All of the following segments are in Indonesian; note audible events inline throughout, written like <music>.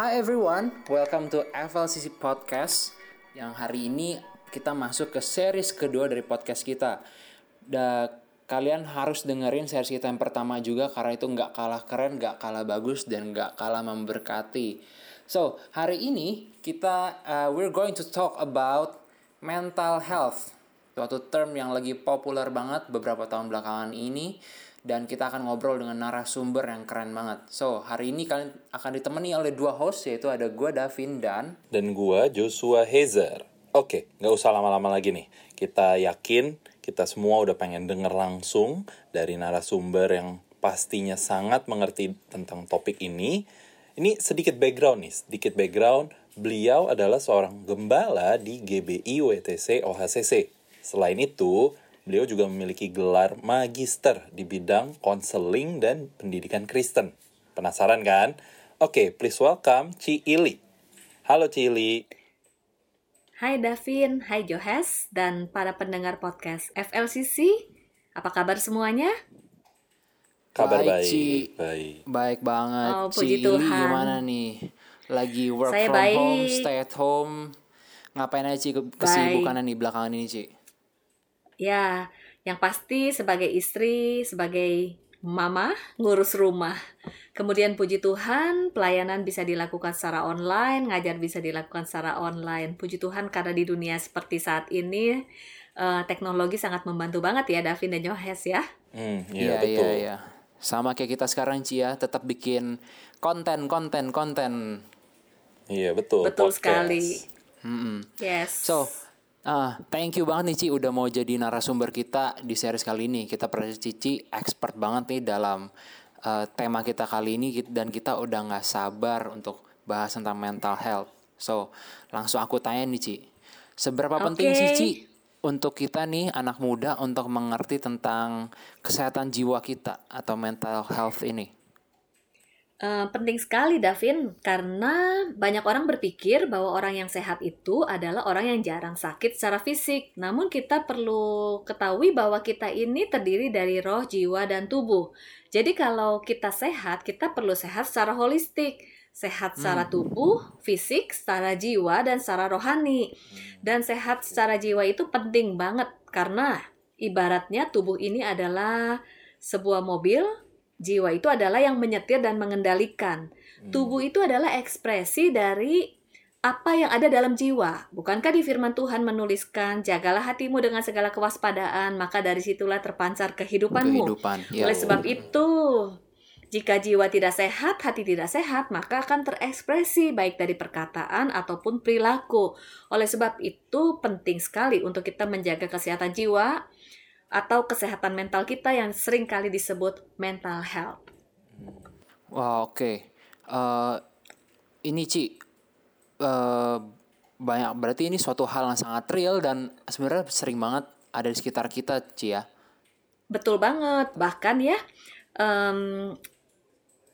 Hi everyone, welcome to FLCC Podcast. Yang hari ini kita masuk ke series kedua dari podcast kita. Da, kalian harus dengerin series kita yang pertama juga karena itu nggak kalah keren, nggak kalah bagus, dan nggak kalah memberkati. So, hari ini kita uh, we're going to talk about mental health. Suatu term yang lagi populer banget beberapa tahun belakangan ini dan kita akan ngobrol dengan narasumber yang keren banget. So, hari ini kalian akan ditemani oleh dua host, yaitu ada gue Davin dan... Dan gue Joshua Hezer. Oke, nggak usah lama-lama lagi nih. Kita yakin kita semua udah pengen denger langsung dari narasumber yang pastinya sangat mengerti tentang topik ini. Ini sedikit background nih, sedikit background. Beliau adalah seorang gembala di GBI WTC OHCC. Selain itu, Beliau juga memiliki gelar magister di bidang konseling dan pendidikan Kristen. Penasaran kan? Oke, please welcome Ci Ili. Halo Ci Ili. Hai Davin, hai Johes, dan para pendengar podcast FLCC. Apa kabar semuanya? Kabar baik, Ci. baik. Baik banget. Oh, Ci puji Ili Tuhan. gimana nih? Lagi work Saya from baik. home, stay at home. Ngapain aja Ci ke- kesibukannya nih belakangan ini Ci? Ya, yang pasti sebagai istri, sebagai mama, ngurus rumah. Kemudian puji Tuhan, pelayanan bisa dilakukan secara online, ngajar bisa dilakukan secara online. Puji Tuhan karena di dunia seperti saat ini, eh, teknologi sangat membantu banget ya Davin dan Johes ya. Hmm, iya betul. iya, iya. Sama kayak kita sekarang Ci ya, tetap bikin konten, konten, konten. Iya betul. Betul podcast. sekali. Mm-mm. Yes. So, ah, thank you banget nih Ci udah mau jadi narasumber kita di series kali ini. Kita percaya Cici expert banget nih dalam eh, tema kita kali ini dan kita udah nggak sabar untuk bahas tentang mental health. So, langsung aku tanya nih Ci. Seberapa penting sih. Ci untuk kita nih anak muda untuk mengerti tentang kesehatan jiwa kita atau mental health ini? Eh, penting sekali Davin karena banyak orang berpikir bahwa orang yang sehat itu adalah orang yang jarang sakit secara fisik. Namun kita perlu ketahui bahwa kita ini terdiri dari roh, jiwa, dan tubuh. Jadi kalau kita sehat, kita perlu sehat secara holistik. Sehat secara tubuh, fisik, secara jiwa, dan secara rohani. Dan sehat secara jiwa itu penting banget karena ibaratnya tubuh ini adalah sebuah mobil, jiwa itu adalah yang menyetir dan mengendalikan. Tubuh itu adalah ekspresi dari apa yang ada dalam jiwa. Bukankah di firman Tuhan menuliskan, jagalah hatimu dengan segala kewaspadaan, maka dari situlah terpancar kehidupanmu. Kehidupan. Ya. Oleh sebab itu, jika jiwa tidak sehat, hati tidak sehat, maka akan terekspresi baik dari perkataan ataupun perilaku. Oleh sebab itu, penting sekali untuk kita menjaga kesehatan jiwa atau kesehatan mental kita yang sering kali disebut mental health. Wah oke. Eh, ini Ci, eh, banyak berarti ini suatu hal yang sangat real dan sebenarnya sering banget ada di sekitar kita Ci ya. Betul banget. Bahkan ya, em,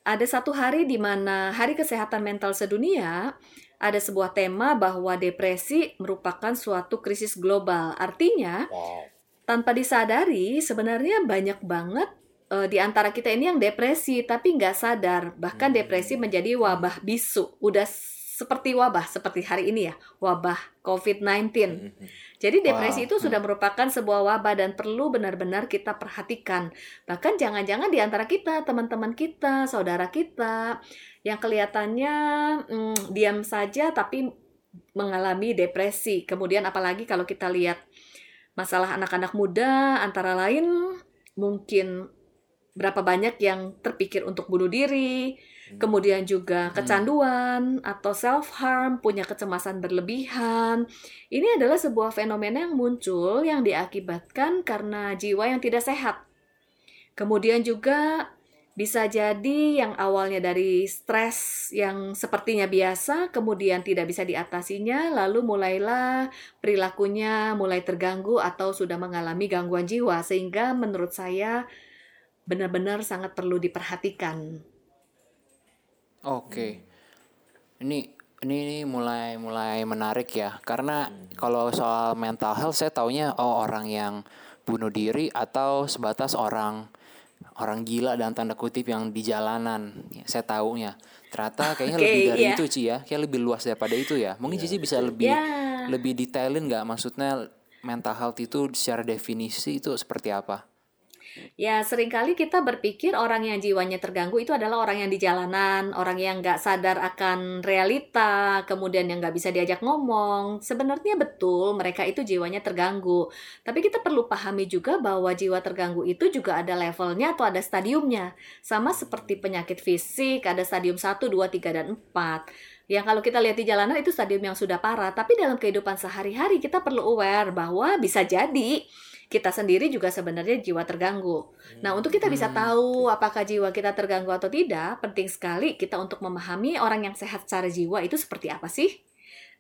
ada satu hari di mana Hari Kesehatan Mental Sedunia ada sebuah tema bahwa depresi merupakan suatu krisis global. Artinya, Wow. Tanpa disadari sebenarnya banyak banget eh, di antara kita ini yang depresi tapi nggak sadar. Bahkan depresi menjadi wabah bisu. Udah seperti wabah seperti hari ini ya wabah COVID-19 jadi depresi Wow. itu sudah merupakan sebuah wabah dan perlu benar-benar kita perhatikan. Bahkan jangan-jangan di antara kita teman-teman kita saudara kita yang kelihatannya mm, diam saja tapi mengalami depresi. Kemudian apalagi kalau kita lihat masalah anak-anak muda antara lain mungkin berapa banyak yang terpikir untuk bunuh diri, kemudian juga kecanduan atau self harm, punya kecemasan berlebihan. Ini adalah sebuah fenomena yang muncul yang diakibatkan karena jiwa yang tidak sehat. Kemudian juga bisa jadi yang awalnya dari stres yang sepertinya biasa, kemudian tidak bisa diatasinya, lalu mulailah perilakunya mulai terganggu atau sudah mengalami gangguan jiwa, sehingga menurut saya benar-benar sangat perlu diperhatikan. Oke. Ini ini ini mulai mulai menarik ya karena kalau soal mental health saya taunya oh orang yang bunuh diri atau sebatas orang orang gila dan tanda kutip yang di jalanan. Ya, saya tahu ya. Ternyata kayaknya Oke, lebih dari iya. itu Ci ya. Kayak lebih luas daripada itu ya. Mungkin Cici bisa lebih Ya. lebih detailin nggak maksudnya mental health itu secara definisi itu seperti apa? Ya, sering kali kita berpikir orang yang jiwanya terganggu itu adalah orang yang di jalanan, orang yang nggak sadar akan realita, kemudian yang nggak bisa diajak ngomong. Sebenarnya betul, mereka itu jiwanya terganggu. Tapi kita perlu pahami juga bahwa jiwa terganggu itu juga ada levelnya atau ada stadiumnya. Sama seperti penyakit fisik, ada stadium 1, 2, 3, dan 4. Yang kalau kita lihat di jalanan itu stadium yang sudah parah, tapi dalam kehidupan sehari-hari kita perlu aware bahwa bisa jadi kita sendiri juga sebenarnya jiwa terganggu. Nah, untuk kita bisa tahu apakah jiwa kita terganggu atau tidak, penting sekali kita untuk memahami orang yang sehat secara jiwa itu seperti apa sih.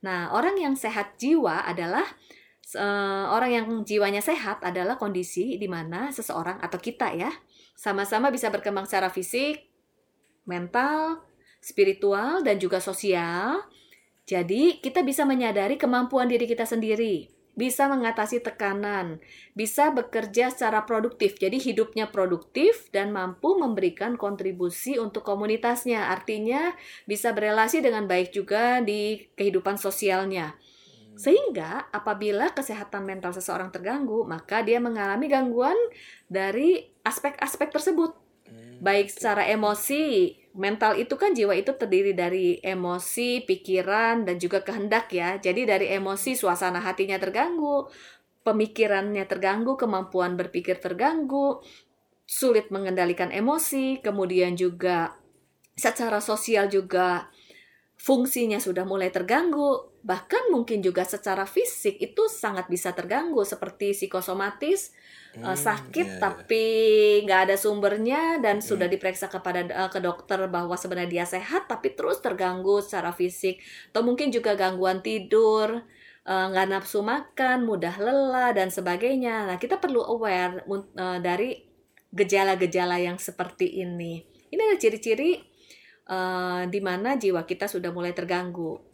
Nah, orang yang sehat jiwa adalah eh, orang yang jiwanya sehat adalah kondisi di mana seseorang atau kita ya sama-sama bisa berkembang secara fisik, mental, spiritual, dan juga sosial. Jadi, kita bisa menyadari kemampuan diri kita sendiri, bisa mengatasi tekanan, bisa bekerja secara produktif. Jadi, hidupnya produktif dan mampu memberikan kontribusi untuk komunitasnya. Artinya, bisa berelasi dengan baik juga di kehidupan sosialnya. Sehingga, apabila kesehatan mental seseorang terganggu, maka dia mengalami gangguan dari aspek-aspek tersebut baik secara emosi mental itu kan jiwa itu terdiri dari emosi pikiran dan juga kehendak ya. Jadi dari emosi suasana hatinya terganggu pemikirannya terganggu kemampuan berpikir terganggu sulit mengendalikan emosi kemudian juga secara sosial juga fungsinya sudah mulai terganggu bahkan mungkin juga secara fisik itu sangat bisa terganggu seperti psikosomatis eh, Hmm, sakit iya, iya. tapi nggak ada sumbernya dan sudah diperiksa kepada eh, ke dokter bahwa sebenarnya dia sehat tapi terus terganggu secara fisik. Atau mungkin juga gangguan tidur eh, nggak nafsu makan mudah lelah dan sebagainya. Nah kita perlu aware dari gejala-gejala yang seperti ini. Ini adalah ciri-ciri eh, di mana jiwa kita sudah mulai terganggu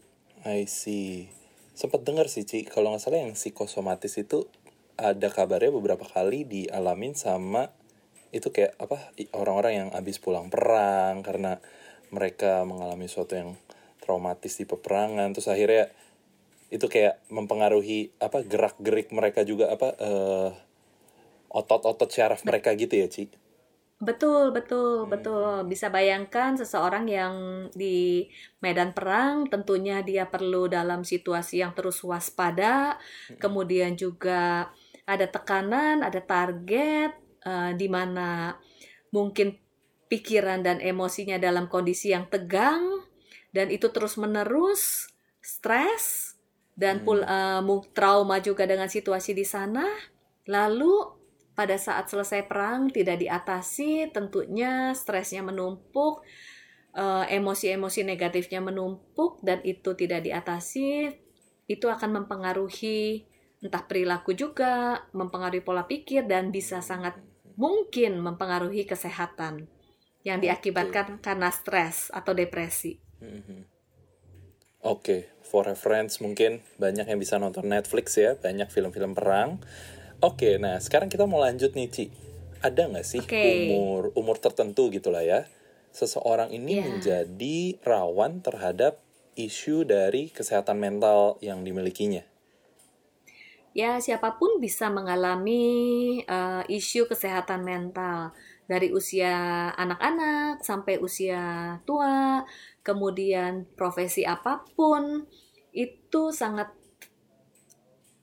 I see. Sempat dengar sih, Ci, kalau nggak salah yang psikosomatis itu ada kabarnya beberapa kali dialamin sama itu kayak apa orang-orang yang habis pulang perang karena mereka mengalami sesuatu yang traumatis di peperangan terus akhirnya itu kayak mempengaruhi apa gerak-gerik mereka juga apa eh, otot-otot syaraf mereka gitu ya, Ci. Betul, betul, betul. Bisa bayangkan seseorang yang di medan perang, tentunya dia perlu dalam situasi yang terus waspada, kemudian juga ada tekanan, ada target, eh, di mana mungkin pikiran dan emosinya dalam kondisi yang tegang, dan itu terus-menerus stres, dan pul- eh, mu- trauma juga dengan situasi di sana. Lalu pada saat selesai perang tidak diatasi, tentunya stresnya menumpuk, eh, emosi-emosi negatifnya menumpuk, dan itu tidak diatasi, itu akan mempengaruhi entah perilaku juga, mempengaruhi pola pikir, dan bisa sangat mungkin mempengaruhi kesehatan yang diakibatkan karena stres atau depresi. Oke, for reference mungkin banyak yang bisa nonton Netflix ya, banyak film-film perang. Oke, nah sekarang kita mau lanjut nih, Ci. Ada nggak sih Oke. umur umur tertentu gitulah ya, seseorang ini Ya. menjadi rawan terhadap isu dari kesehatan mental yang dimilikinya? Ya, siapa pun bisa mengalami eh, isu kesehatan mental dari usia anak-anak sampai usia tua, kemudian profesi apa pun itu sangat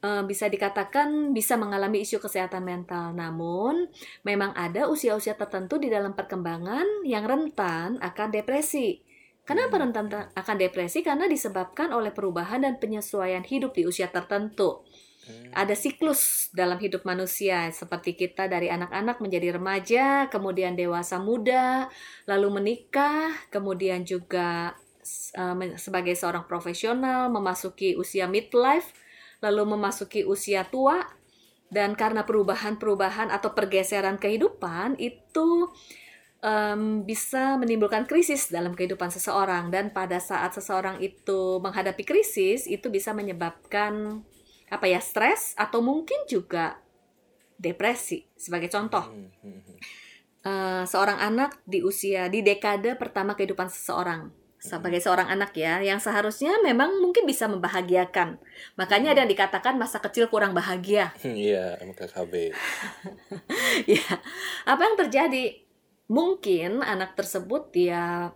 eh, bisa dikatakan bisa mengalami isu kesehatan mental. Namun, memang ada usia-usia tertentu di dalam perkembangan yang rentan akan depresi. Kenapa rentan ta- akan depresi? Karena disebabkan oleh perubahan dan penyesuaian hidup di usia tertentu ada siklus dalam hidup manusia seperti kita dari anak-anak menjadi remaja, kemudian dewasa muda, lalu menikah, kemudian juga men- sebagai seorang profesional memasuki usia midlife, lalu memasuki usia tua dan karena perubahan-perubahan atau pergeseran kehidupan itu em, bisa menimbulkan krisis dalam kehidupan seseorang. Dan pada saat seseorang itu menghadapi krisis itu bisa menyebabkan apa ya stres atau mungkin juga depresi sebagai contoh. eh, seorang anak di usia di dekade pertama kehidupan seseorang sebagai seorang anak ya yang seharusnya memang mungkin bisa membahagiakan. Makanya ada yang dikatakan masa kecil kurang bahagia. <laughs> Iya, MKKB. <laughs> ya apa yang terjadi? Mungkin anak tersebut dia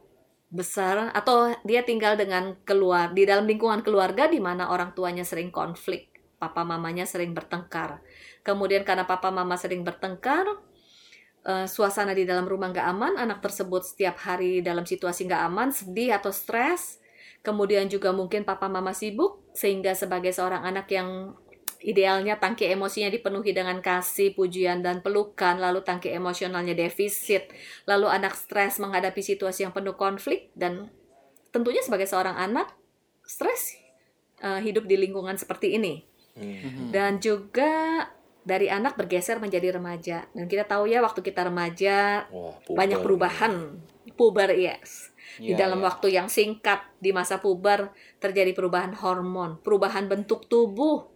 besar atau dia tinggal dengan keluar di dalam lingkungan keluarga di mana orang tuanya sering konflik papa mamanya sering bertengkar. Kemudian karena papa mama sering bertengkar eh, suasana di dalam rumah nggak aman anak tersebut setiap hari dalam situasi nggak aman sedih atau stres kemudian juga mungkin papa mama sibuk sehingga sebagai seorang anak yang Idealnya tangki emosinya dipenuhi dengan kasih, pujian, dan pelukan, lalu tangki emosionalnya defisit, lalu anak stres menghadapi situasi yang penuh konflik, dan tentunya sebagai seorang anak, stres eh, hidup di lingkungan seperti ini. Hmm. Dan juga dari anak bergeser menjadi remaja. Dan kita tahu ya waktu kita remaja Wah, banyak perubahan. Puber, yes. Di Iya, dalam iya. waktu yang singkat di masa puber terjadi perubahan hormon, perubahan bentuk tubuh,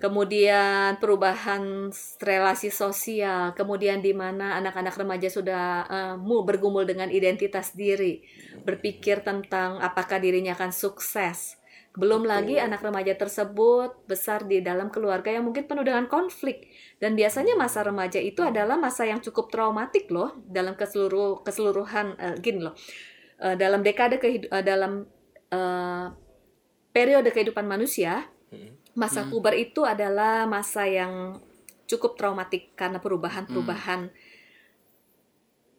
kemudian perubahan relasi sosial, kemudian di mana anak-anak remaja sudah mu bergumul dengan identitas diri, berpikir tentang apakah dirinya akan sukses. Belum Betul. lagi anak remaja tersebut besar di dalam keluarga yang mungkin penuh dengan konflik. Dan biasanya masa remaja itu adalah masa yang cukup traumatik loh dalam ke seluruh keseluruhan eh, gini loh. Eh, dalam dekade eh, dalam eh, periode kehidupan manusia, Mm-mm. masa Hmm. puber itu adalah masa yang cukup traumatik karena perubahan-perubahan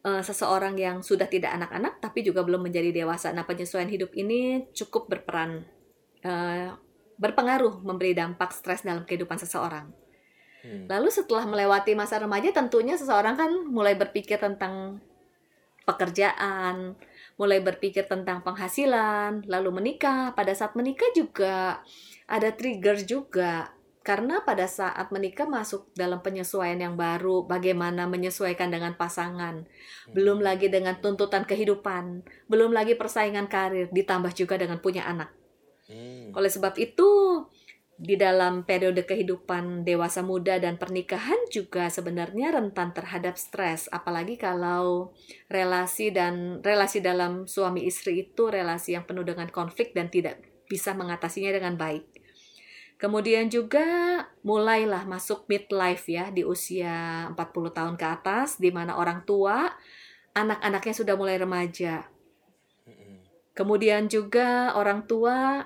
eh, seseorang yang sudah tidak anak-anak tapi juga belum menjadi dewasa. Nah, penyesuaian hidup ini cukup berperan eh, berpengaruh memberi dampak stres dalam kehidupan seseorang. Hmm. Lalu setelah melewati masa remaja tentunya seseorang kan mulai berpikir tentang pekerjaan, mulai berpikir tentang penghasilan, lalu menikah. Pada saat menikah juga ada trigger juga. Karena pada saat menikah masuk dalam penyesuaian yang baru, bagaimana menyesuaikan dengan pasangan. Belum lagi dengan tuntutan kehidupan, belum lagi persaingan karir, ditambah juga dengan punya anak. Hmm. Oleh sebab itu, di dalam periode kehidupan dewasa muda dan pernikahan juga sebenarnya rentan terhadap stres, apalagi kalau relasi dan relasi dalam suami istri itu relasi yang penuh dengan konflik dan tidak bisa mengatasinya dengan baik. Kemudian juga mulailah masuk midlife ya di usia 40 tahun ke atas di mana orang tua anak-anaknya sudah mulai remaja. Mm-mm. Kemudian juga orang tua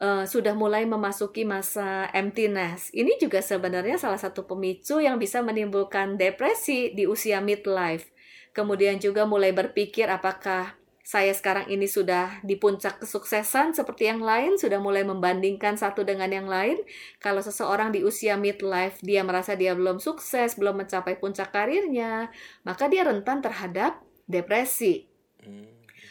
eh, sudah mulai memasuki masa emptiness. Ini juga sebenarnya salah satu pemicu yang bisa menimbulkan depresi di usia midlife. Kemudian juga mulai berpikir apakah saya sekarang ini sudah di puncak kesuksesan seperti yang lain, sudah mulai membandingkan satu dengan yang lain. Kalau seseorang di usia midlife dia merasa dia belum sukses, belum mencapai puncak karirnya, maka dia rentan terhadap depresi. Hmm.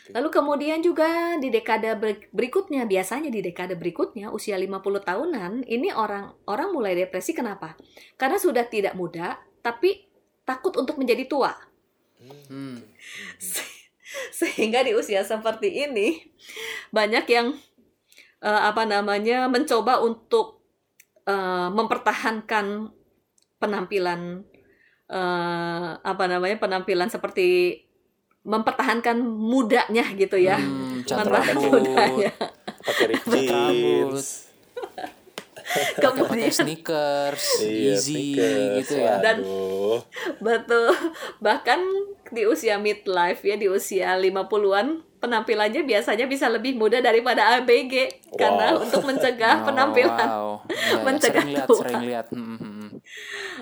Lalu kemudian juga di dekade ber- berikutnya, biasanya di dekade berikutnya usia 50 tahunan, ini orang orang mulai depresi kenapa? Karena sudah tidak muda tapi takut untuk menjadi tua. Hmm. Hmm. <laughs> Sehingga di usia seperti ini banyak yang eh, apa namanya mencoba untuk eh, mempertahankan penampilan eh, apa namanya penampilan seperti mempertahankan mudanya gitu ya. Hmm, Mempertahankan mudanya. Pakai rambut, <laughs> jeans. Kemudian sneakers, Iya, easy sneakers. gitu ya. Dan-. Betul. Bahkan di usia midlife ya, di usia 50-an, penampilannya biasanya bisa lebih muda daripada ABG. Karena Wow. untuk mencegah Oh, penampilan. wow. Iya, mencegah sering lihat, tua. sering lihat. Hmm,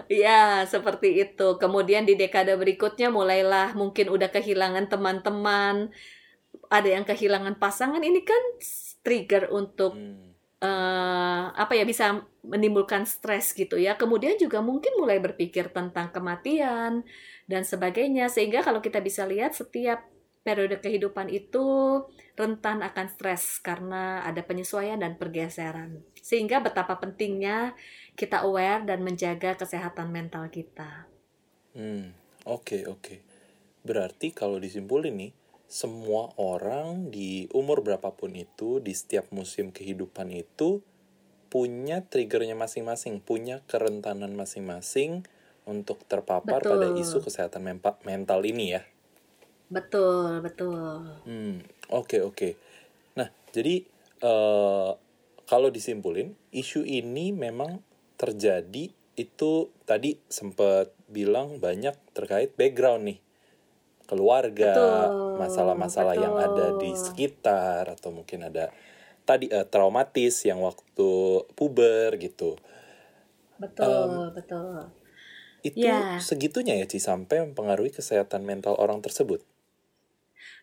hmm, hmm. Ya, seperti itu. Kemudian di dekade berikutnya mulailah mungkin udah kehilangan teman-teman, ada yang kehilangan pasangan. Ini kan trigger untuk Hmm. eh, apa ya bisa menimbulkan stres gitu ya. Kemudian juga mungkin mulai berpikir tentang kematian dan sebagainya. Sehingga kalau kita bisa lihat setiap periode kehidupan itu rentan akan stres karena ada penyesuaian dan pergeseran. Sehingga betapa pentingnya kita aware dan menjaga kesehatan mental kita. Hmm, oke oke. Berarti kalau disimpulin nih, semua orang di umur berapapun itu, di setiap musim kehidupan itu punya triggernya masing-masing, punya kerentanan masing-masing untuk terpapar Betul. pada isu kesehatan mental ini ya. Betul, betul. Hmm, oke oke. Nah, jadi eh kalau disimpulin, isu ini memang terjadi itu tadi sempat bilang banyak terkait background nih. Keluarga, masalah-masalah yang ada di sekitar atau mungkin ada tadi eh, traumatis yang waktu puber gitu. Betul, betul. Itu Ya. segitunya ya Ci sampai mempengaruhi kesehatan mental orang tersebut.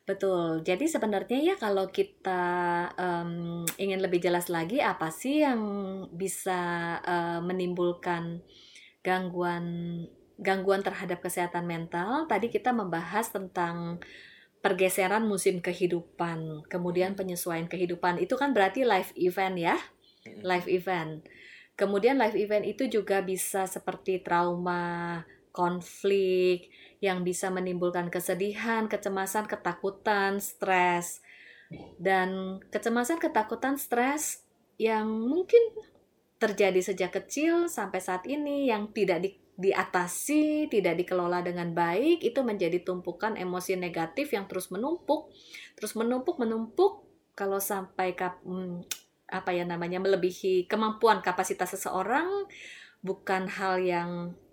Betul. Jadi sebenarnya ya kalau kita em, ingin lebih jelas lagi apa sih yang bisa eh, menimbulkan gangguan gangguan terhadap kesehatan mental. Tadi kita membahas tentang pergeseran musim kehidupan, kemudian penyesuaian kehidupan. Itu kan berarti life event ya, Mm-mm. life event. Kemudian life event itu juga bisa seperti trauma, konflik yang bisa menimbulkan kesedihan, kecemasan, ketakutan, stres. Dan kecemasan, ketakutan, stres yang mungkin terjadi sejak kecil sampai saat ini yang tidak di- diatasi, tidak dikelola dengan baik, itu menjadi tumpukan emosi negatif yang terus menumpuk, terus menumpuk, menumpuk. Kalau sampai kap, hmm, apa ya namanya melebihi kemampuan kapasitas seseorang, bukan hal yang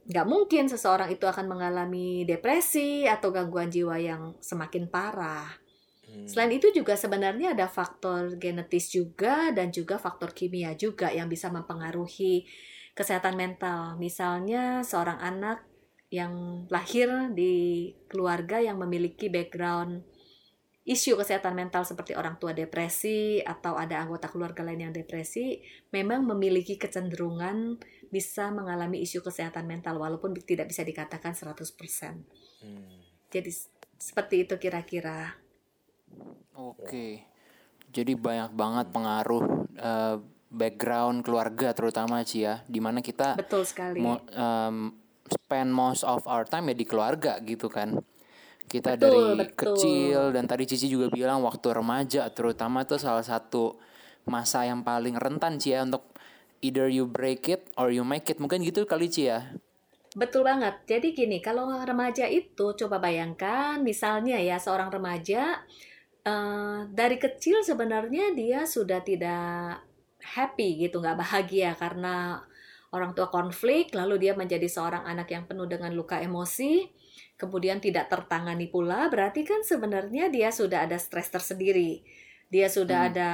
nggak mungkin seseorang itu akan mengalami depresi atau gangguan jiwa yang semakin parah. Hmm. Selain itu juga sebenarnya ada faktor genetis juga dan juga faktor kimia juga yang bisa mempengaruhi kesehatan mental. Misalnya seorang anak yang lahir di keluarga yang memiliki background isu kesehatan mental seperti orang tua depresi atau ada anggota keluarga lain yang depresi memang memiliki kecenderungan bisa mengalami isu kesehatan mental walaupun tidak bisa dikatakan 100%. Hmm. Jadi seperti itu kira-kira. Oke. Jadi banyak banget pengaruh eh, background keluarga terutama Ci ya, di mana kita Betul sekali. mo- em, spend most of our time ya di keluarga gitu kan. Kita Betul, dari betul. kecil dan tadi Cici juga bilang waktu remaja terutama itu salah satu masa yang paling rentan Ci ya untuk either you break it or you make it. Mungkin gitu kali Ci ya. Betul banget. Jadi gini, kalau remaja itu coba bayangkan misalnya ya seorang remaja eh, dari kecil sebenarnya dia sudah tidak happy gitu, nggak bahagia karena orang tua konflik, lalu dia menjadi seorang anak yang penuh dengan luka emosi, kemudian tidak tertangani pula, berarti kan sebenarnya dia sudah ada stres tersendiri. Dia sudah Hmm. ada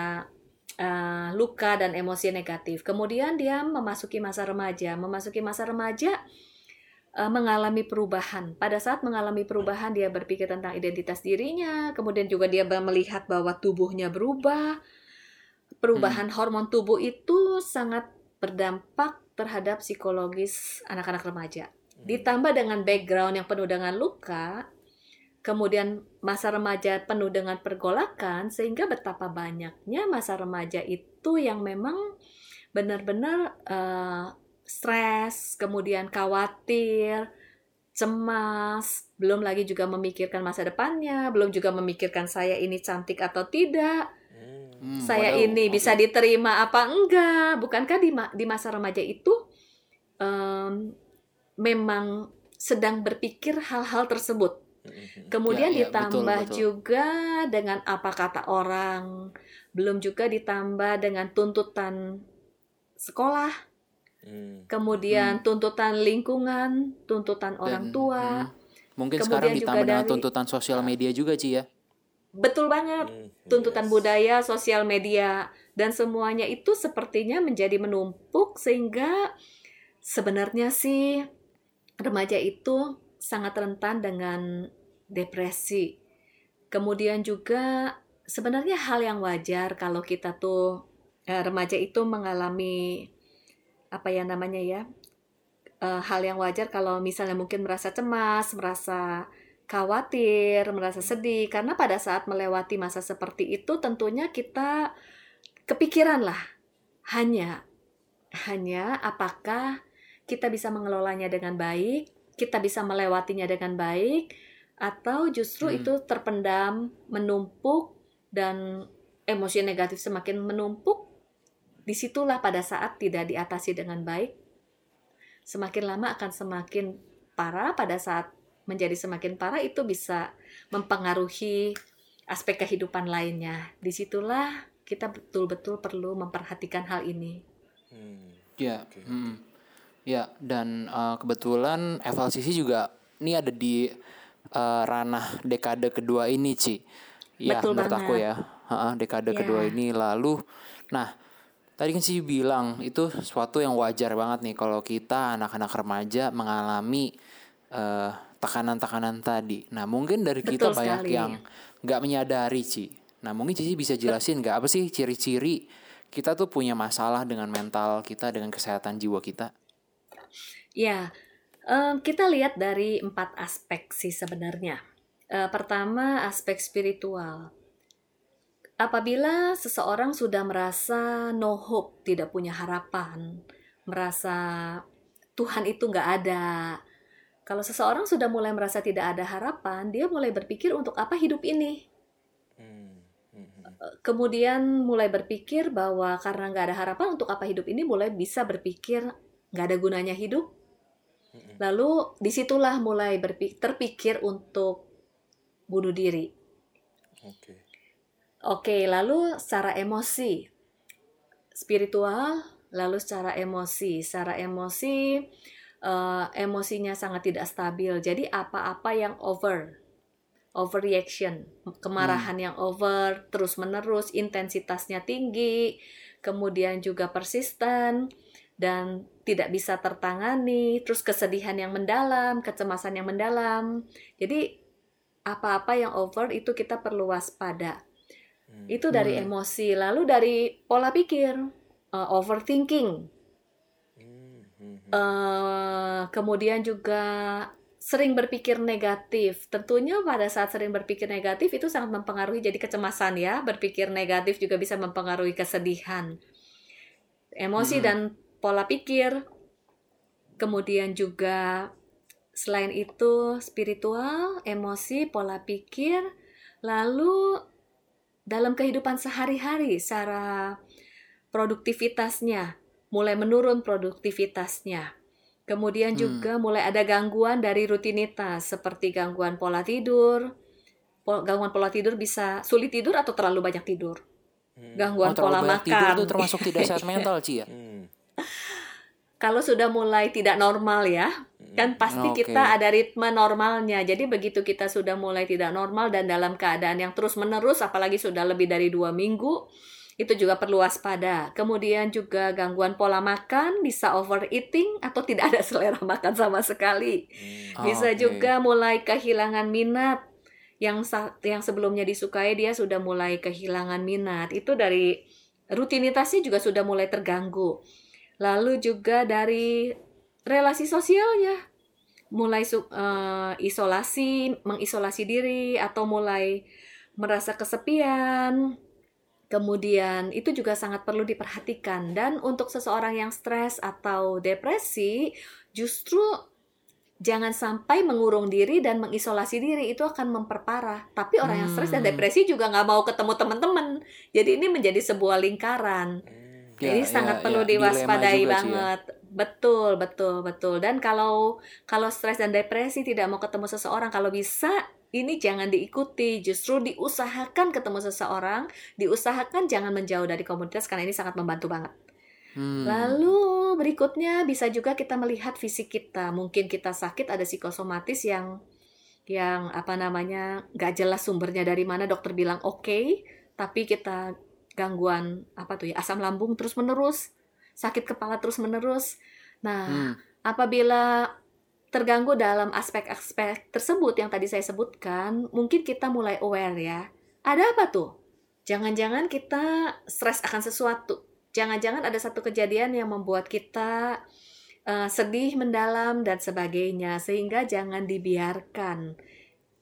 eh, luka dan emosi negatif. Kemudian dia memasuki masa remaja. Memasuki masa remaja eh, mengalami perubahan. Pada saat mengalami perubahan, dia berpikir tentang identitas dirinya, kemudian juga dia melihat bahwa tubuhnya berubah. Perubahan hormon tubuh itu sangat berdampak terhadap psikologis anak-anak remaja. Ditambah dengan background yang penuh dengan luka, kemudian masa remaja penuh dengan pergolakan, sehingga betapa banyaknya masa remaja itu yang memang benar-benar eh, stres, kemudian khawatir, cemas, belum lagi juga memikirkan masa depannya, belum juga memikirkan saya ini cantik atau tidak, Hmm. Hmm, saya waduh, ini oke. bisa diterima apa enggak. Bukankah di, ma- di masa remaja itu em, memang sedang berpikir hal-hal tersebut. Hmm. Kemudian Ya, ya, ditambah betul, betul. juga dengan apa kata orang, belum juga ditambah dengan tuntutan sekolah, Hmm. kemudian tuntutan lingkungan, tuntutan orang Dan, tua. hmm, mungkin Kemudian sekarang juga ditambah dengan dari- tuntutan sosial media juga Ci ya. Betul banget. Hmm, tuntutan yes. budaya, sosial media, dan semuanya itu sepertinya menjadi menumpuk sehingga sebenarnya sih remaja itu sangat rentan dengan depresi. Kemudian juga sebenarnya hal yang wajar kalau kita tuh eh, remaja itu mengalami apa ya namanya ya eh, hal yang wajar kalau misalnya mungkin merasa cemas, merasa khawatir, merasa sedih karena pada saat melewati masa seperti itu tentunya kita kepikiran lah hanya hanya apakah kita bisa mengelolanya dengan baik, kita bisa melewatinya dengan baik atau justru Hmm. itu terpendam, menumpuk dan emosi negatif semakin menumpuk di situlah pada saat tidak diatasi dengan baik semakin lama akan semakin parah pada saat menjadi semakin parah itu bisa mempengaruhi aspek kehidupan lainnya. Di situlah kita betul-betul perlu memperhatikan hal ini. Hmm. Ya, mm. Ya dan uh, kebetulan FLCC juga ini ada di uh, ranah dekade kedua ini, Ci. Ya, Betul menurut aku banget. ya, Ha-ha, dekade Ya. kedua ini lalu, nah tadi kan sih bilang itu sesuatu yang wajar banget nih kalau kita anak-anak remaja mengalami eh, tekanan-tekanan tadi. Nah mungkin dari kita Betul banyak sekali. yang nggak menyadari, Ci. Nah mungkin Cici bisa jelasin nggak apa sih ciri-ciri kita tuh punya masalah dengan mental kita, dengan kesehatan jiwa kita? Ya, em, kita lihat dari empat aspek sih sebenarnya. Eh, pertama, aspek spiritual. Apabila seseorang sudah merasa no hope, tidak punya harapan, merasa Tuhan itu nggak ada. Kalau seseorang sudah mulai merasa tidak ada harapan, dia mulai berpikir untuk apa hidup ini. Hmm. Hmm. Kemudian mulai berpikir bahwa karena nggak ada harapan untuk apa hidup ini, mulai bisa berpikir nggak ada gunanya hidup. Lalu di situlah mulai berpikir, terpikir untuk bunuh diri. Oke. Oke, lalu secara emosi, spiritual, lalu secara emosi, secara emosi, eh, emosinya sangat tidak stabil. Jadi apa-apa yang over, overreaction, kemarahan yang over, terus menerus, intensitasnya tinggi, kemudian juga persisten dan tidak bisa tertangani, terus kesedihan yang mendalam, kecemasan yang mendalam. Jadi apa-apa yang over itu kita perlu waspada. Itu dari emosi, lalu dari pola pikir, uh, overthinking, Hmm. Hmm. Eh, kemudian juga sering berpikir negatif. Tentunya pada saat sering berpikir negatif itu sangat mempengaruhi jadi kecemasan ya. Berpikir negatif juga bisa mempengaruhi kesedihan. Emosi dan pola pikir. Kemudian juga selain itu spiritual, emosi, pola pikir, lalu dalam kehidupan sehari-hari secara produktivitasnya mulai menurun produktivitasnya. Kemudian juga mulai ada gangguan dari rutinitas seperti gangguan pola tidur. Gangguan pola tidur bisa sulit tidur atau terlalu banyak tidur. Gangguan Oh, pola banyak tidur makan. tuh termasuk tidak sehat <laughs> mental, Ci ya? Hmm. <laughs> Kalau sudah mulai tidak normal ya, kan pasti Oke. kita ada ritme normalnya. Jadi begitu kita sudah mulai tidak normal dan dalam keadaan yang terus menerus, apalagi sudah lebih dari dua minggu, itu juga perlu waspada. Kemudian juga gangguan pola makan, bisa overeating atau tidak ada selera makan sama sekali. Bisa Oke. juga mulai kehilangan minat yang yang sebelumnya disukai dia sudah mulai kehilangan minat. Itu dari rutinitasnya juga sudah mulai terganggu. Lalu juga dari relasi sosialnya mulai eh, isolasi, mengisolasi diri atau mulai merasa kesepian. Kemudian itu juga sangat perlu diperhatikan dan untuk seseorang yang stres atau depresi justru jangan sampai mengurung diri dan mengisolasi diri itu akan memperparah. Tapi orang yang stres dan Hmm. depresi juga nggak mau ketemu teman-teman. Jadi ini menjadi sebuah lingkaran. Ya, Jadi ya, sangat ya, perlu dilema diwaspadai juga, Ci, ya. banget. Betul, betul, betul. Dan kalau kalau stres dan depresi tidak mau ketemu seseorang, kalau bisa ini jangan diikuti, justru diusahakan ketemu seseorang, diusahakan jangan menjauh dari komunitas karena ini sangat membantu banget. Hmm. Lalu berikutnya bisa juga kita melihat fisik kita. Mungkin kita sakit ada psikosomatis yang yang apa namanya nggak jelas sumbernya dari mana dokter bilang oke, tapi kita gangguan apa tuh ya asam lambung terus menerus, sakit kepala terus menerus. Nah, Hmm. apabila terganggu dalam aspek-aspek tersebut yang tadi saya sebutkan, mungkin kita mulai aware ya. Ada apa tuh? Jangan-jangan kita stres akan sesuatu. Jangan-jangan ada satu kejadian yang membuat kita eh, sedih mendalam dan sebagainya, sehingga jangan dibiarkan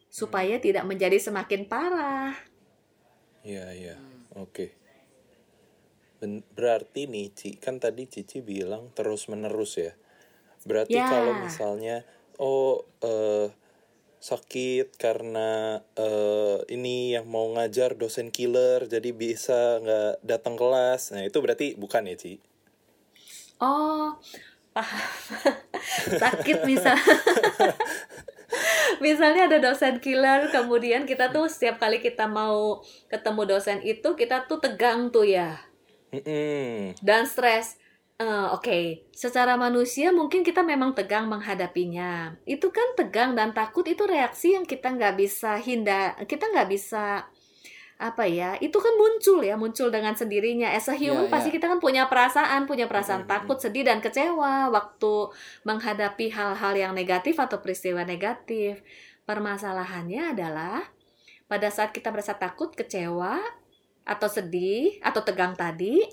supaya tidak menjadi semakin parah. Iya, iya. Oke. Ben- berarti nih, Ci, kan tadi Cici bilang terus-menerus ya. Berarti Ya. kalau misalnya oh eh, sakit karena eh, ini yang mau ngajar dosen killer jadi bisa nggak datang kelas. Nah, itu berarti bukan ya, Ci? Oh, paham. <laughs> sakit misal <laughs> misalnya ada dosen killer kemudian kita tuh setiap kali kita mau ketemu dosen itu kita tuh tegang tuh ya Dan stres Eh, Oke, secara manusia mungkin kita memang tegang menghadapinya. Itu kan tegang dan takut itu reaksi yang kita nggak bisa hindar, kita nggak bisa apa ya? Itu kan muncul ya, muncul dengan sendirinya. As a human Iya, pasti iya. kita kan punya perasaan, punya perasaan Mm, mm, takut, sedih dan kecewa waktu menghadapi hal-hal yang negatif atau peristiwa negatif. Permasalahannya adalah pada saat kita merasa takut, kecewa, atau sedih, atau tegang tadi,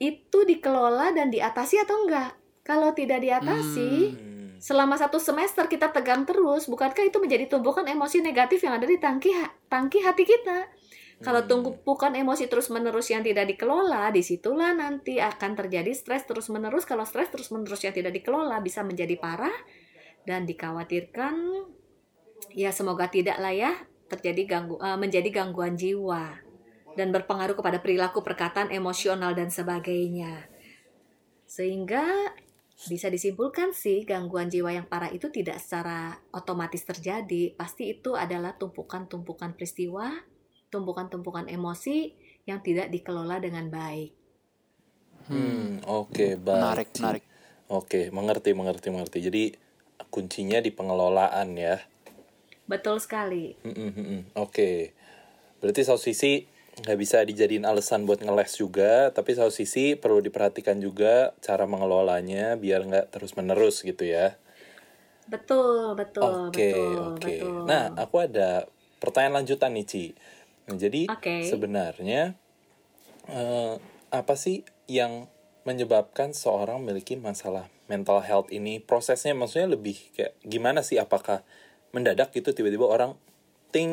itu dikelola dan diatasi atau enggak? Kalau tidak diatasi, Hmm. selama satu semester kita tegang terus, bukankah itu menjadi tumpukan emosi negatif yang ada di tangki tangki hati kita? Kalau Hmm. tumpukan emosi terus-menerus yang tidak dikelola, di situlah nanti akan terjadi stres terus-menerus. Kalau stres terus-menerus yang tidak dikelola bisa menjadi parah dan dikhawatirkan, ya semoga tidak lah ya terjadi ganggu, eh, menjadi gangguan jiwa dan berpengaruh kepada perilaku, perkataan, emosional dan sebagainya. Sehingga bisa disimpulkan sih gangguan jiwa yang parah itu tidak secara otomatis terjadi. Pasti itu adalah tumpukan-tumpukan peristiwa, tumpukan-tumpukan emosi yang tidak dikelola dengan baik. Hmm, oke, baik. Menarik, menarik. Oke, mengerti, mengerti, mengerti. Jadi kuncinya di pengelolaan ya. Betul sekali. Mm, mm, mm, mm. Oke, berarti satu sisi nggak bisa dijadiin alasan buat ngeles juga, tapi satu sisi perlu diperhatikan juga cara mengelolanya biar nggak terus menerus gitu ya. Betul, betul, Oke, betul, oke. betul. Nah, aku ada pertanyaan lanjutan nih, Ci. Nah, jadi Oke. sebenarnya eh, apa sih yang menyebabkan seorang memiliki masalah mental health ini? Prosesnya maksudnya lebih kayak gimana sih? Apakah mendadak gitu tiba-tiba orang ting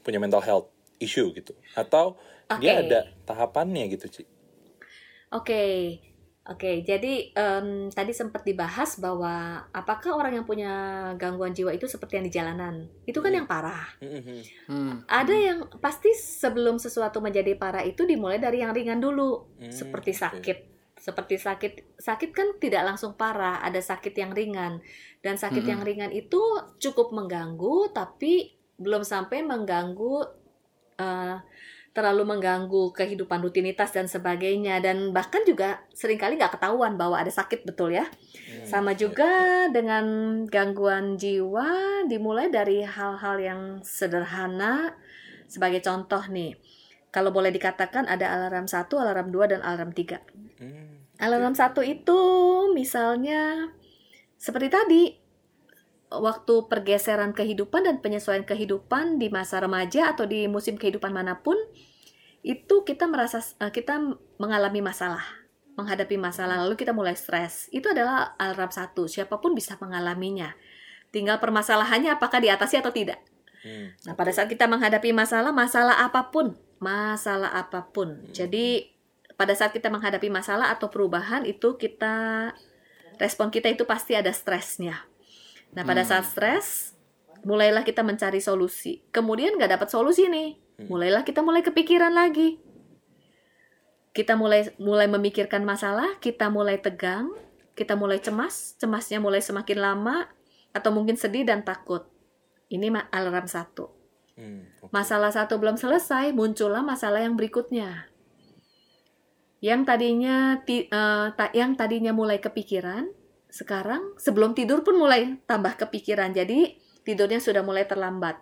punya mental health issue gitu? Atau dia Oke. ada tahapannya gitu, Ci? Oke, oke. Jadi em, tadi sempat dibahas bahwa apakah orang yang punya gangguan jiwa itu seperti yang di jalanan? Itu kan yang parah. Mm-mm. Hmm. Ada yang pasti sebelum sesuatu menjadi parah itu dimulai dari yang ringan dulu, Hmm, seperti sakit. Seperti sakit, sakit kan tidak langsung parah, ada sakit yang ringan. Dan sakit Mm-mm. yang ringan itu cukup mengganggu, tapi belum sampai mengganggu eh, terlalu mengganggu kehidupan rutinitas dan sebagainya. Dan bahkan juga sering kali nggak ketahuan bahwa ada sakit betul ya. Hmm, Sama juga dengan gangguan jiwa dimulai dari hal-hal yang sederhana. Sebagai contoh nih, kalau boleh dikatakan ada alarm 1, alarm 2, dan alarm 3. Hmm, Alarm 1 itu misalnya seperti tadi, waktu pergeseran kehidupan dan penyesuaian kehidupan di masa remaja atau di musim kehidupan mana pun, itu kita merasa eh, kita mengalami masalah, menghadapi masalah lalu kita mulai stres. Itu adalah alarm satu, siapa pun bisa mengalaminya. Tinggal permasalahannya apakah diatasi atau tidak. hmm, Nah, pada saat kita menghadapi masalah, masalah apa pun, masalah apa pun. Hmm. Jadi, pada saat kita menghadapi masalah atau perubahan itu kita respon kita itu pasti ada stresnya. Nah, pada Hmm. saat stres, mulailah kita mencari solusi. Kemudian nggak dapat solusi nih, Hmm. mulailah kita mulai kepikiran lagi. Kita mulai mulai memikirkan masalah, kita mulai tegang, kita mulai cemas, cemasnya mulai semakin lama, atau mungkin sedih dan takut. Ini alarm satu. hmm. Masalah satu belum selesai, muncullah masalah yang berikutnya. Yang tadinya ti- eh, ta- yang tadinya mulai kepikiran, sekarang sebelum tidur pun mulai tambah kepikiran. Jadi tidurnya sudah mulai terlambat.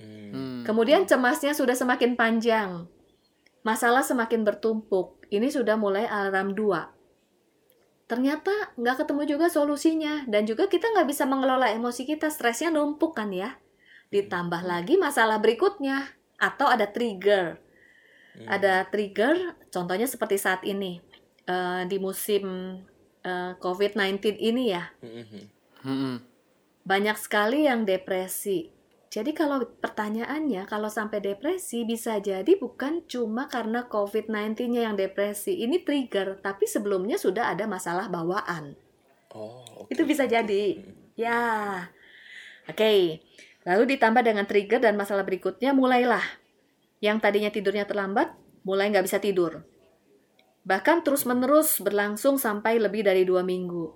Hmm, Hmm. Kemudian cemasnya sudah semakin panjang. Masalah semakin bertumpuk. Ini sudah mulai alarm 2. Ternyata nggak ketemu juga solusinya. Dan juga kita nggak bisa mengelola emosi kita. Stresnya numpuk kan ya. Ditambah lagi masalah berikutnya. Atau ada trigger. hmm. Ada trigger, contohnya seperti saat ini. eh, di musim eh, COVID-19 ini ya. Hmm, hmm, Hmm. Banyak sekali yang depresi. Jadi kalau pertanyaannya, kalau sampai depresi bisa jadi bukan cuma karena COVID-19-nya yang depresi. Ini trigger, tapi sebelumnya sudah ada masalah bawaan. Oh, oke. Itu bisa jadi. Hmm. Ya. Oke. Lalu ditambah dengan trigger dan masalah berikutnya, mulailah. Yang tadinya tidurnya terlambat, mulai nggak bisa tidur. Bahkan terus-menerus berlangsung sampai lebih dari dua minggu.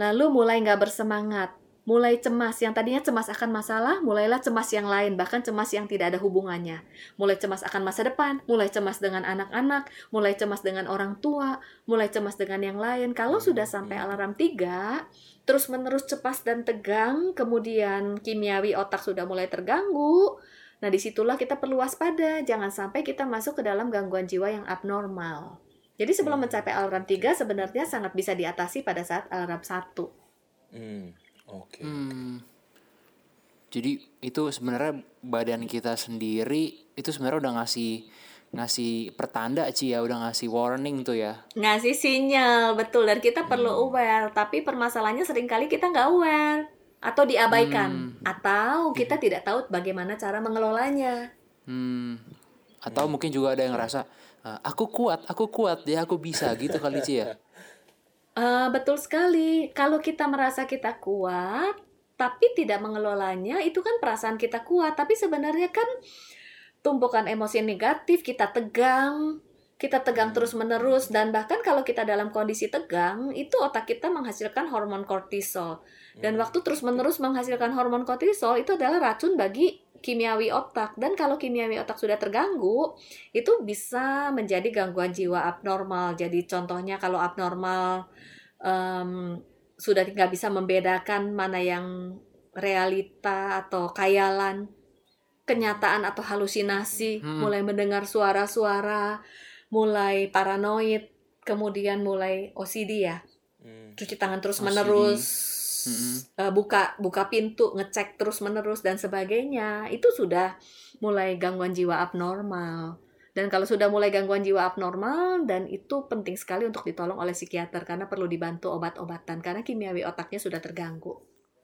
Lalu mulai nggak bersemangat, mulai cemas. Yang tadinya cemas akan masalah, mulailah cemas yang lain, bahkan cemas yang tidak ada hubungannya. Mulai cemas akan masa depan, mulai cemas dengan anak-anak, mulai cemas dengan orang tua, mulai cemas dengan yang lain. Kalau sudah sampai alarm 3, terus menerus cepat dan tegang, kemudian kimiawi otak sudah mulai terganggu, Nah, di situlah kita perlu waspada. Jangan sampai kita masuk ke dalam gangguan jiwa yang abnormal. Jadi sebelum Hmm. mencapai alarm 3 sebenarnya sangat bisa diatasi pada saat alarm 1. Hmm, oke. Hmm. Jadi itu sebenarnya badan kita sendiri itu sebenarnya udah ngasih ngasih pertanda Ci ya, udah ngasih warning tuh ya. Ngasih sinyal, betul. Dan kita Hmm. perlu aware. Tapi permasalahannya sering kali kita nggak aware. Atau diabaikan. Hmm. Atau kita tidak tahu bagaimana cara mengelolanya. Hmm. Atau mungkin juga ada yang ngerasa "Ah, aku kuat, aku kuat, ya aku bisa gitu kali Ci ya. Eh, betul sekali. Kalau kita merasa kita kuat, tapi tidak mengelolanya, itu kan perasaan kita kuat. Tapi sebenarnya kan tumpukan emosi negatif, kita tegang, kita tegang terus-menerus, dan bahkan kalau kita dalam kondisi tegang, itu otak kita menghasilkan hormon kortisol. Dan waktu terus-menerus menghasilkan hormon kortisol, itu adalah racun bagi kimiawi otak. Dan kalau kimiawi otak sudah terganggu, itu bisa menjadi gangguan jiwa abnormal. Jadi contohnya kalau abnormal em, sudah nggak bisa membedakan mana yang realita atau khayalan, kenyataan atau halusinasi, Hmm. mulai mendengar suara-suara, mulai paranoid, kemudian mulai OCD ya, Hmm, cuci tangan terus OCD. menerus, Mm-mm. eh, buka buka pintu, ngecek terus menerus dan sebagainya. Itu sudah mulai gangguan jiwa abnormal. Dan kalau sudah mulai gangguan jiwa abnormal dan itu penting sekali untuk ditolong oleh psikiater karena perlu dibantu obat-obatan karena kimiawi otaknya sudah terganggu.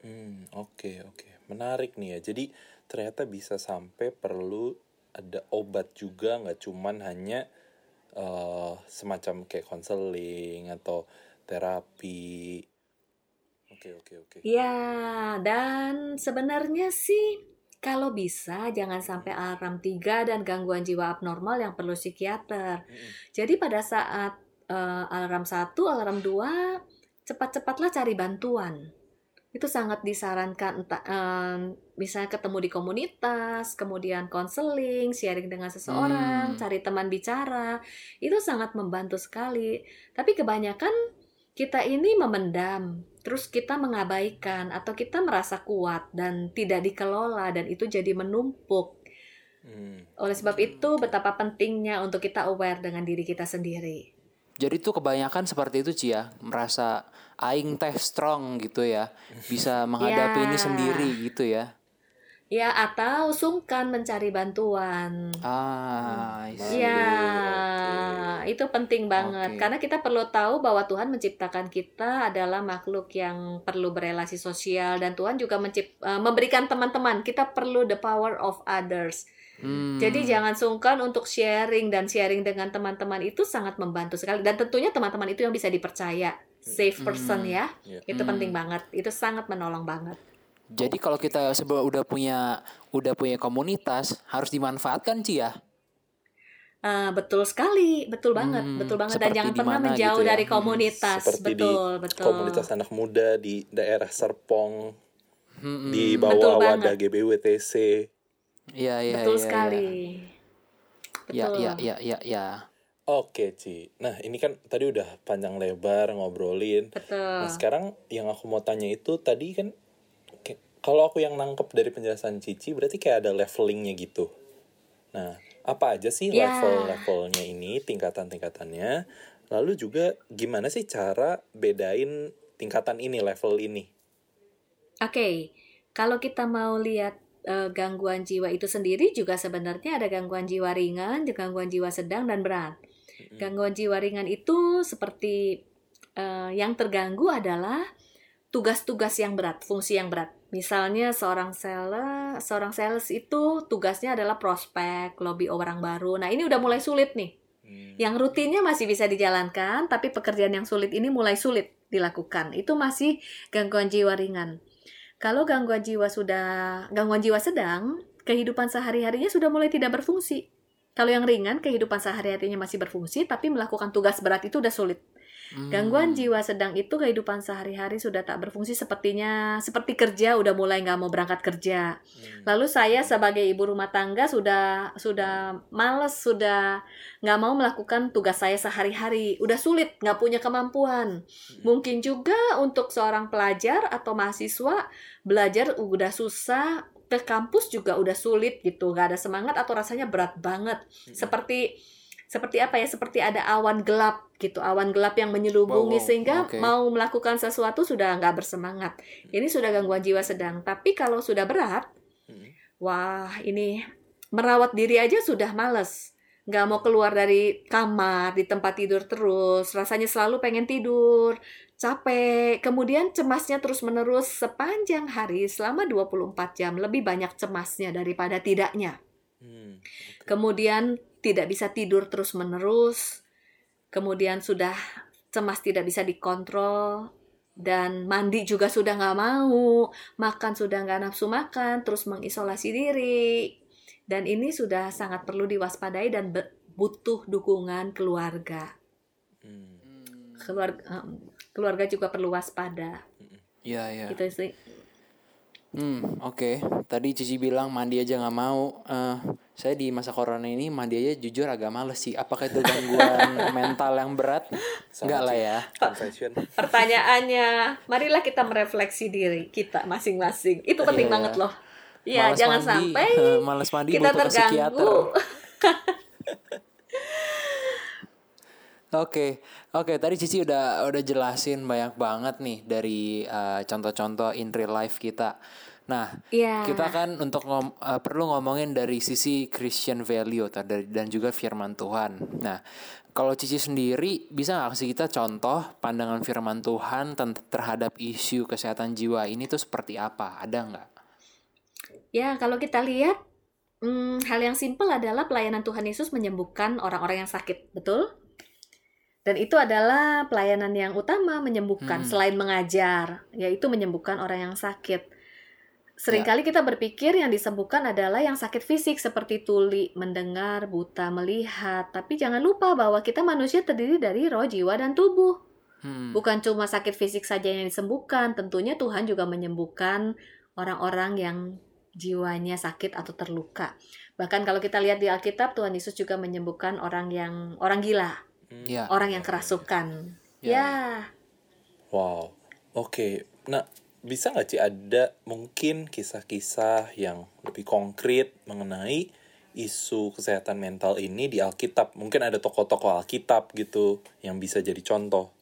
hmm, oke oke. Menarik nih ya. Jadi ternyata bisa sampai perlu ada obat juga, nggak cuman hanya eh, semacam kayak konseling atau terapi. Oke oke oke. Ya, dan sebenarnya sih kalau bisa jangan sampai alarm 3 dan gangguan jiwa abnormal yang perlu psikiater. Mm-mm. Jadi pada saat eh, alarm 1, alarm 2, cepat-cepatlah cari bantuan. Itu sangat disarankan entah em, misalnya ketemu di komunitas, kemudian konseling, sharing dengan seseorang, Hmm. cari teman bicara. Itu sangat membantu sekali. Tapi kebanyakan kita ini memendam, terus kita mengabaikan atau kita merasa kuat dan tidak dikelola dan itu jadi menumpuk. Hmm, Oleh sebab itu betapa pentingnya untuk kita aware dengan diri kita sendiri. Jadi tuh kebanyakan seperti itu Ci ya, merasa aing teh strong gitu ya, bisa menghadapi Ya. ini sendiri gitu ya. Ya, atau sungkan mencari bantuan. Ah, I see. Ya, oke. itu penting banget Oke. karena kita perlu tahu bahwa Tuhan menciptakan kita adalah makhluk yang perlu berelasi sosial dan Tuhan juga mencip- eh, memberikan teman-teman. Kita perlu the power of others. Hmm. Jadi jangan sungkan untuk sharing dan sharing dengan teman-teman itu sangat membantu sekali dan tentunya teman-teman itu yang bisa dipercaya, safe person Hmm. ya. Ya. Itu Hmm. penting banget. Itu sangat menolong banget. Jadi kalau kita sebelum udah punya udah punya komunitas harus dimanfaatkan Ci ya. Ah, betul sekali, betul banget, Hmm, betul banget dan jangan pernah menjauh gitu ya. dari Hmm, komunitas. Seperti di betul, betul. Komunitas anak muda di daerah Serpong Hmm, di hmm. Betul bawah wadah GBWTC. Iya iya betul iya, sekali. Iya Betul. iya iya iya ya. Oke, Ci. Nah, ini kan tadi udah panjang lebar ngobrolin. Betul. Nah, sekarang yang aku mau tanya itu tadi kan kalau aku yang nangkep dari penjelasan Cici berarti kayak ada levelingnya gitu. Nah, apa aja sih Ya. level-levelnya ini, tingkatan-tingkatannya? Lalu juga gimana sih cara bedain tingkatan ini, level ini? Oke, kalau kita mau lihat eh, gangguan jiwa itu sendiri juga sebenarnya ada gangguan jiwa ringan, gangguan jiwa sedang dan berat. Gangguan jiwa ringan itu seperti eh, yang terganggu adalah tugas-tugas yang berat, fungsi yang berat. Misalnya seorang sales, seorang sales itu tugasnya adalah prospek, lobby orang baru. Nah, ini udah mulai sulit nih. Hmm. Yang rutinnya masih bisa dijalankan, tapi pekerjaan yang sulit ini mulai sulit dilakukan. Itu masih gangguan jiwa ringan. Kalau gangguan jiwa sudah gangguan jiwa sedang, kehidupan sehari-harinya sudah mulai tidak berfungsi. Kalau yang ringan, kehidupan sehari-harinya masih berfungsi, tapi melakukan tugas berat itu udah sulit. Gangguan jiwa sedang itu kehidupan sehari-hari sudah tak berfungsi sepertinya seperti kerja udah mulai nggak mau berangkat kerja. Lalu saya sebagai ibu rumah tangga sudah sudah males sudah nggak mau melakukan tugas saya sehari-hari. Udah sulit nggak punya kemampuan. Mungkin juga untuk seorang pelajar atau mahasiswa belajar udah susah ke kampus juga udah sulit gitu nggak ada semangat atau rasanya berat banget seperti seperti apa ya? Seperti ada awan gelap gitu awan gelap yang Wow, menyelubungi wow, sehingga oke. mau melakukan sesuatu sudah nggak bersemangat. Ini sudah gangguan jiwa sedang. Tapi kalau sudah berat Hmm. wah ini merawat diri aja sudah males. Nggak mau keluar dari kamar di tempat tidur terus. Rasanya selalu pengen tidur capek. Kemudian cemasnya terus menerus sepanjang hari selama 24 jam. Lebih banyak cemasnya daripada tidaknya. Hmm, kemudian tidak bisa tidur terus-menerus, kemudian sudah cemas tidak bisa dikontrol, dan mandi juga sudah nggak mau, makan sudah nggak nafsu makan, terus mengisolasi diri, dan ini sudah sangat perlu diwaspadai dan butuh dukungan keluarga. Hmm. Keluarga, keluarga juga perlu waspada. Iya, iya. Gitu sih. Hmm, oke. Tadi Cici bilang mandi aja nggak mau. Eh, saya di masa corona ini mandi aja jujur agak males sih. Apakah itu gangguan <laughs> mental yang berat? Enggak lah ya. Confession. Pertanyaannya, marilah kita merefleksi diri kita masing-masing. Itu penting Iya. banget loh. Iya, Males jangan mandi, sampai eh, <laughs> males mandi kita terganggu. <laughs> Oke, oke. Tadi Cici udah udah jelasin banyak banget nih dari eh, contoh-contoh in real life kita. Nah, Iya. kita kan untuk ngom- eh, perlu ngomongin dari sisi Christian value dan juga firman Tuhan. Nah, kalau Cici sendiri bisa nggak kasih kita contoh pandangan firman Tuhan terhadap isu kesehatan jiwa ini tuh seperti apa? Ada nggak? Ya, kalau kita lihat, hmm, hal yang simpel adalah pelayanan Tuhan Yesus menyembuhkan orang-orang yang sakit, betul? Dan itu adalah pelayanan yang utama menyembuhkan Hmm. selain mengajar, yaitu menyembuhkan orang yang sakit. Seringkali kita berpikir yang disembuhkan adalah yang sakit fisik seperti tuli, mendengar, buta, melihat. Tapi jangan lupa bahwa kita manusia terdiri dari roh, jiwa, dan tubuh. Hmm. Bukan cuma sakit fisik saja yang disembuhkan, tentunya Tuhan juga menyembuhkan orang-orang yang jiwanya sakit atau terluka. Bahkan kalau kita lihat di Alkitab, Tuhan Yesus juga menyembuhkan orang yang orang gila, Ya. orang yang kerasukan. Ya. Ya, Wow. Oke. Nah, bisa nggak sih ada mungkin kisah-kisah yang lebih konkret mengenai isu kesehatan mental ini di Alkitab? Mungkin ada tokoh-tokoh Alkitab gitu yang bisa jadi contoh.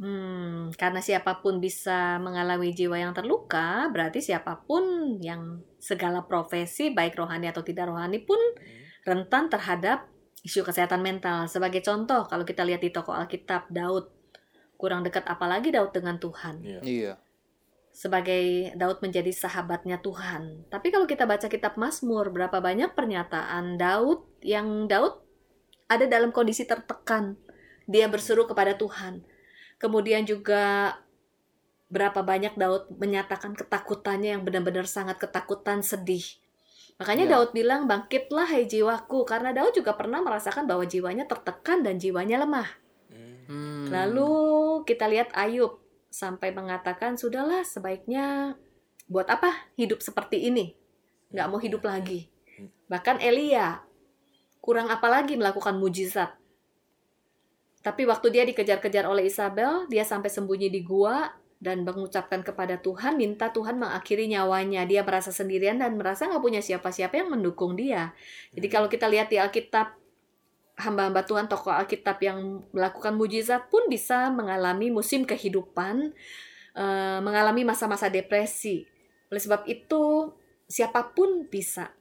Hmm, karena siapa pun bisa mengalami jiwa yang terluka, berarti siapa pun yang segala profesi, baik rohani atau tidak rohani pun rentan terhadap isu kesehatan mental. Sebagai contoh, kalau kita lihat di toko Alkitab, Daud kurang dekat apalagi Daud dengan Tuhan. Iya. Iya. Sebagai Daud menjadi sahabatnya Tuhan. Tapi kalau kita baca kitab Mazmur, berapa banyak pernyataan Daud yang Daud ada dalam kondisi tertekan. Dia berseru kepada Tuhan. Kemudian juga berapa banyak Daud menyatakan ketakutannya yang benar-benar sangat ketakutan sedih. Makanya Ya. Daud bilang, bangkitlah hai jiwaku. Karena Daud juga pernah merasakan bahwa jiwanya tertekan dan jiwanya lemah. Hmm. Lalu kita lihat Ayub sampai mengatakan, sudahlah sebaiknya buat apa hidup seperti ini? Nggak mau hidup lagi. Bahkan Elia, kurang apa lagi melakukan mujizat. Tapi waktu dia dikejar-kejar oleh Isabel, dia sampai sembunyi di gua dan mengucapkan kepada Tuhan, minta Tuhan mengakhiri nyawanya. Dia merasa sendirian dan merasa nggak punya siapa-siapa yang mendukung dia. Jadi kalau kita lihat di Alkitab, hamba-hamba Tuhan, tokoh Alkitab yang melakukan mujizat pun bisa mengalami musim kehidupan, eh, mengalami masa-masa depresi. Oleh sebab itu, siapa pun bisa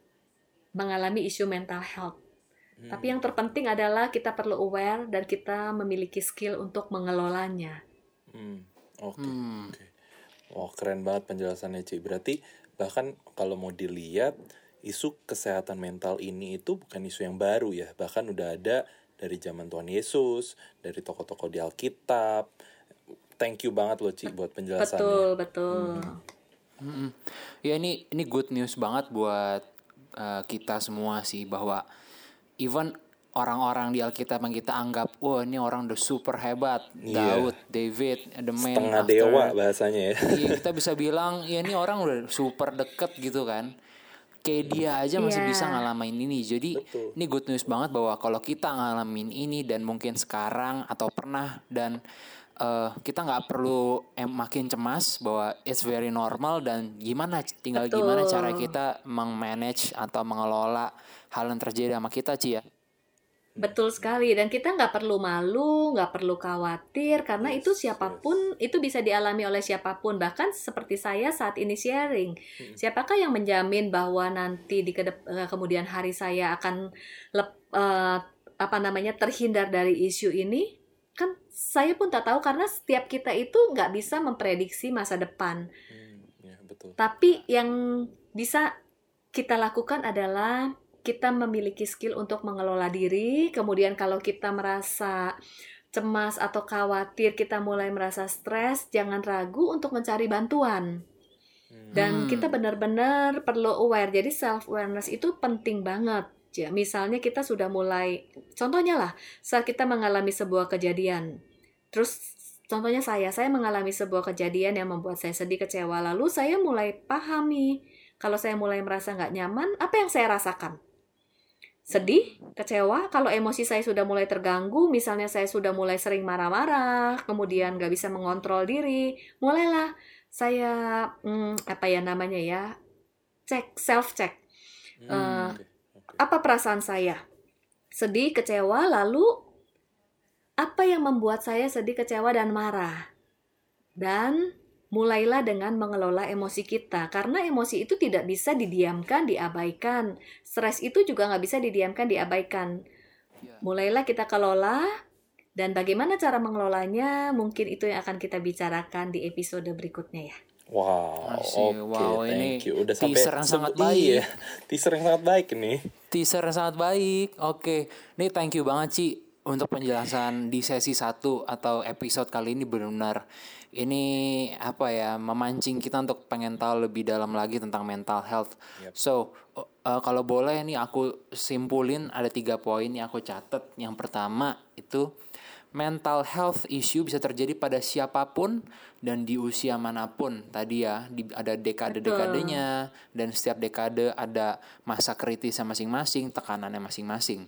mengalami isu mental health. Tapi yang terpenting adalah kita perlu aware dan kita memiliki skill untuk mengelolanya. Hmm, Oke. Hmm. Oke. Wah, keren banget penjelasannya, Ci. Berarti bahkan kalau mau dilihat isu kesehatan mental ini itu bukan isu yang baru ya. Bahkan udah ada dari zaman Tuhan Yesus, dari tokoh-tokoh di Alkitab. Thank you banget loh, Ci, buat penjelasannya. Betul, betul. Mm-mm. Ya ini ini good news banget buat uh, kita semua sih bahwa even orang-orang di Alkitab yang kita anggap, wah ini orang udah super hebat, Iya. Daud, David, the man Tengah after- dewa bahasanya ya. Iya, kita <laughs> bisa bilang ya ini orang udah super deket gitu kan. Kayak dia aja masih Iya. bisa ngalamin ini. Jadi Betul. ini good news banget bahwa kalau kita ngalamin ini dan mungkin sekarang atau pernah dan eh, kita nggak perlu em, makin cemas bahwa it's very normal dan gimana tinggal Betul. gimana cara kita meng-manage atau mengelola hal yang terjadi sama kita Ci ya. Betul sekali, dan kita nggak perlu malu, nggak perlu khawatir, karena Yes, itu siapa pun itu bisa dialami oleh siapa pun. Bahkan seperti saya saat ini sharing, Hmm. siapakah yang menjamin bahwa nanti di kedep- eh, kemudian hari saya akan lep- eh, apa namanya terhindar dari isu ini? Kan saya pun tak tahu karena setiap kita itu nggak bisa memprediksi masa depan. Hmm, ya betul. Tapi yang bisa kita lakukan adalah kita memiliki skill untuk mengelola diri. Kemudian kalau kita merasa cemas atau khawatir, kita mulai merasa stres, jangan ragu untuk mencari bantuan. Hmm. Dan Hmm. kita benar-benar perlu aware. Jadi self awareness itu penting banget. Ya, misalnya kita sudah mulai contohnya lah, saat kita mengalami sebuah kejadian. Terus contohnya saya, saya mengalami sebuah kejadian yang membuat saya sedih, kecewa. Lalu saya mulai pahami kalau saya mulai merasa nggak nyaman, apa yang saya rasakan? Sedih, kecewa, kalau emosi saya sudah mulai terganggu, misalnya saya sudah mulai sering marah-marah, kemudian nggak bisa mengontrol diri, mulailah saya hmm, apa ya namanya ya cek self check Hmm, Eh, oke, oke. apa perasaan saya? Sedih kecewa lalu apa yang membuat saya sedih kecewa dan marah? Dan mulailah dengan mengelola emosi kita karena emosi itu tidak bisa didiamkan diabaikan stres itu juga nggak bisa didiamkan diabaikan Ya. mulailah kita kelola dan bagaimana cara mengelolanya mungkin itu yang akan kita bicarakan di episode berikutnya ya Wow, oke, Wow, ini thank you. Udah sampai teaser yang sangat Iya, baik. <laughs> teaser yang sangat baik nih. Teaser yang sangat baik. Oke, ini thank you banget Ci untuk penjelasan di sesi 1 atau episode kali ini benar-benar ini apa ya memancing kita untuk pengen tahu lebih dalam lagi tentang mental health. Yep. So uh, kalau boleh nih aku simpulin ada tiga poin yang aku catat. Yang pertama itu mental health issue bisa terjadi pada siapa pun dan di usia mana pun tadi ya di, ada dekade-dekadenya dan setiap dekade ada masa kritisnya masing-masing tekanannya masing-masing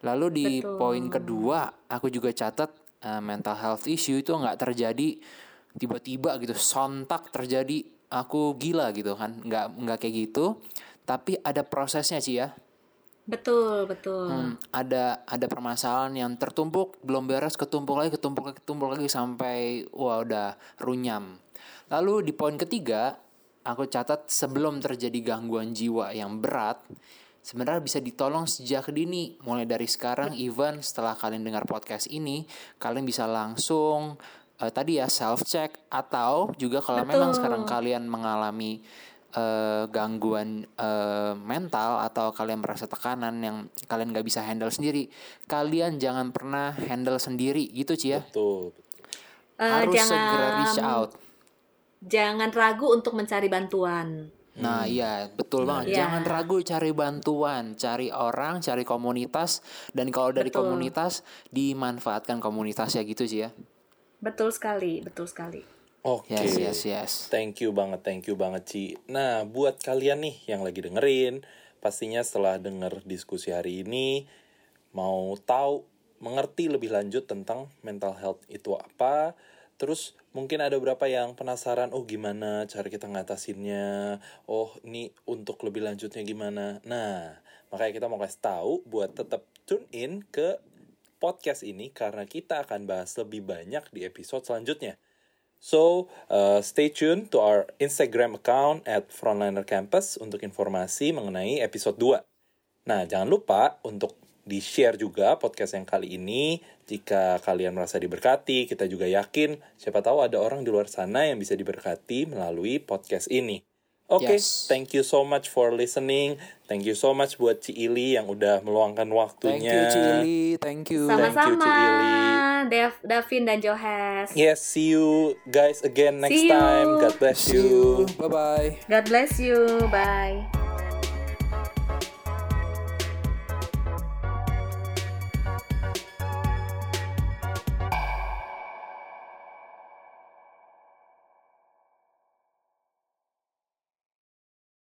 lalu di Betul. poin kedua aku juga catat eh, mental health issue itu nggak terjadi tiba-tiba gitu sontak terjadi aku gila gitu kan. Nggak nggak kayak gitu. Tapi ada prosesnya sih ya. Betul betul. Hmm, ada ada permasalahan yang tertumpuk belum beres ketumpuk lagi ketumpuk lagi ketumpuk lagi sampai wah udah runyam. Lalu di poin ketiga aku catat sebelum terjadi gangguan jiwa yang berat sebenarnya bisa ditolong sejak dini. Mulai dari sekarang even setelah kalian dengar podcast ini kalian bisa langsung eh, tadi ya self check atau juga kalau memang Betul. sekarang kalian mengalami eh, gangguan eh, mental atau kalian merasa tekanan yang kalian gak bisa handle sendiri, kalian jangan pernah handle sendiri gitu Ci ya. Betul. betul. Harus jangan segera reach out. jangan ragu untuk mencari bantuan Nah, iya, betul banget. Iya. Jangan ragu cari bantuan, cari orang, cari komunitas dan kalau dari Betul. komunitas dimanfaatkan komunitasnya gitu sih ya. Betul sekali betul sekali Oke. Yes, yes, yes. Thank you banget, thank you banget Ci. Nah, buat kalian nih yang lagi dengerin, pastinya setelah denger diskusi hari ini, mau tahu, mengerti lebih lanjut tentang mental health itu apa, terus mungkin ada beberapa yang penasaran, oh gimana cara kita ngatasinnya, oh ini untuk lebih lanjutnya gimana. Nah, makanya kita mau kasih tahu buat tetap tune in ke podcast ini karena kita akan bahas lebih banyak di episode selanjutnya. So, uh, stay tuned to our Instagram account at Frontliner Campus untuk informasi mengenai episode 2. Nah, jangan lupa untuk di-share juga podcast yang kali ini. Jika kalian merasa diberkati, kita juga yakin siapa tahu ada orang di luar sana yang bisa diberkati melalui podcast ini. Oke, Yes. thank you so much for listening. Thank you so much buat Ci Ili yang udah meluangkan Thank waktunya. you Cili, thank you. Thank you, sama-sama Ci Ili. Dev Davin dan Johes Yes, see you guys again next See you. time. God bless See you. you. Bye bye. God bless you bye